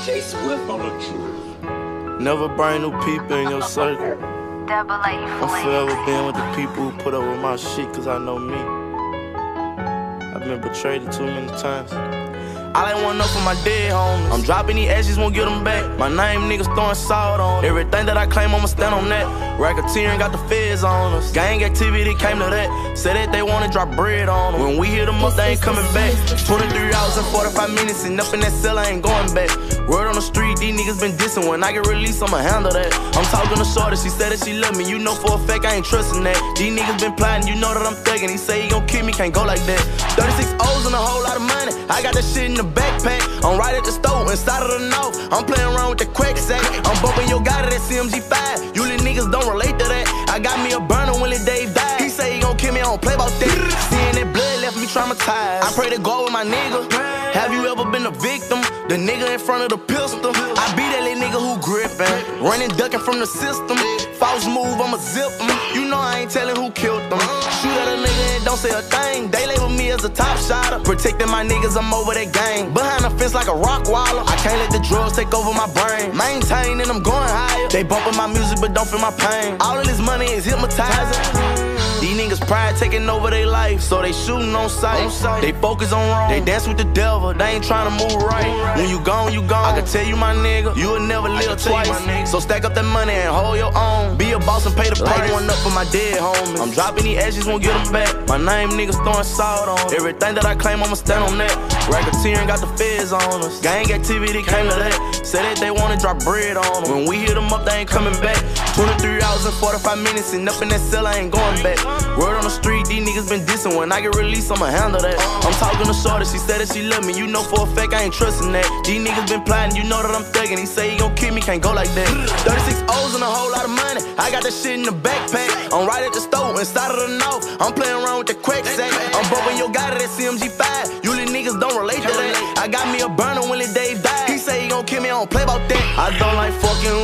DJ Swift on the truth. Never bring new people in your circle. Double A I'm forever being with the people who put up with my shit, cause I know me. I've been betrayed too many times. All I want know for my dead homies. I'm dropping these ashes, won't get them back. My name, niggas throwing salt on. Everything that I claim, I'ma stand on that. Racketeering got the feds on us. Gang activity came to that. Said that they wanna drop bread on them. When we hit them up, they ain't coming back. 23 hours and 45 minutes, and up in that cell, I ain't going back. Word on the street, these niggas been dissing. When I get released, I'ma handle that. I'm talking to Shorty, she said that she love me. You know for a fact I ain't trusting that. These niggas been plotting, you know that I'm thugging. He say he gon' kill me, can't go like that. 36 O's I got that shit in the backpack. I'm right at the stove, inside of the north. I'm playing around with the crack sack. I'm bumping your guy to that CMG5. You little niggas don't relate to that. I got me a burner when Lil Dave died. He say he gon' kill me, I don't play about that. Seeing that blood left me traumatized. I pray to God with my nigga. Have you ever been a victim? The nigga in front of the pistol. I be that little nigga who grippin'. Running, ducking from the system. False move, I'ma zip him. You know I ain't telling who killed them. Shoot at a nigga and don't say a thing. They label me as a top shotter. Protecting my niggas, I'm over that gang. Behind the fence like a Rottweiler. I can't let the drugs take over my brain. Maintain and I'm going higher. They bumping my music but don't feel my pain. All of this money is hypnotizing. Niggas pride taking over their life, so they shooting on sight. They focus on wrong, they dance with the devil, they ain't trying to move right. When you gone, you gone. I can tell you, my nigga, you will never live twice. So stack up that money and hold your own. Be a boss and pay the price. Light one up for my dead homies. I'm dropping these ashes, won't get them back. My name niggas throwing salt on. Everything that I claim, I'ma stand on that. Racketeering got the feds on us. Gang activity came to that. Said that they wanna drop bread on them. When we hit them up, they ain't coming back. 23 hours and 45 minutes, and up in that cell, I ain't going back. Word on the street, these niggas been dissing. When I get released, I'ma handle that. I'm talking to Shorty, she said that she love me. You know for a fact I ain't trusting that. These niggas been plotting, you know that I'm thugging. He say he gon' kill me, can't go like that. 36 O's and a whole lot of money. I got that shit in the backpack. I'm right at the stove, inside of the north. I'm playing around with the crack sack. I'm bumping your guy to that CMG5. You little niggas don't relate to that. I got me a burner when Lil Dave died. He say he gon' kill me, I don't play about that. I don't like fucking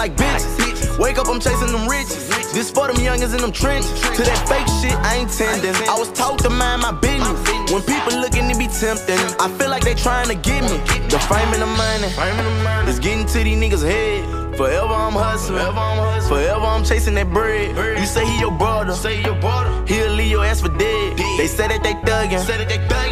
like bitches. Wake up, I'm chasing them riches. This for them youngins in them trenches. To that fake shit, I ain't tending. I was taught to mind my business. When people looking to be tempting, I feel like they trying to get me. The fame and the money is getting to these niggas' head. Forever I'm hustling. Forever I'm chasing that bread. You say he your brother. Say your brother. He'll ass for dead. They say that they thuggin'.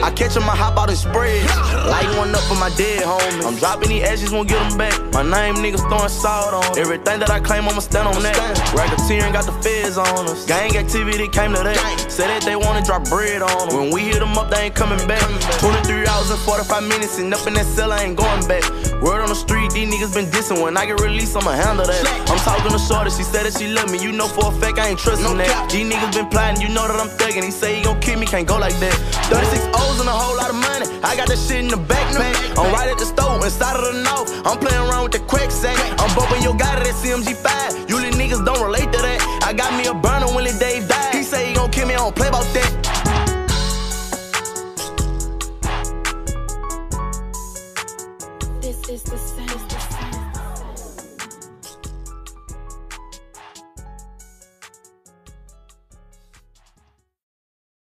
I catch him, I hop out and spread. Light one up for my dead homies. I'm dropping these ashes, won't get them back. My name niggas throwing salt on. Everything that I claim, I'ma stand on that. Racketeering got the feds on us. Gang activity came to that. Said that they wanna drop bread on them. When we hit them up, they ain't coming back. 23 hours and 45 minutes, and up in that cell, I ain't going back. Word on the street, these niggas been dissing. When I get released, I'ma handle that. I'm talking to Shorty, she said that she love me. You know for a fact I ain't trusting that. These niggas been plotting, you know that I'm thugging. He say he gon' kill me, can't go like that. 36 O's and a whole lot of money. I got that shit in the backpack. I'm right at the stove, inside of the north. I'm playing around with the crack sack. I'm bumping your guy to that CMG5. You is the sound.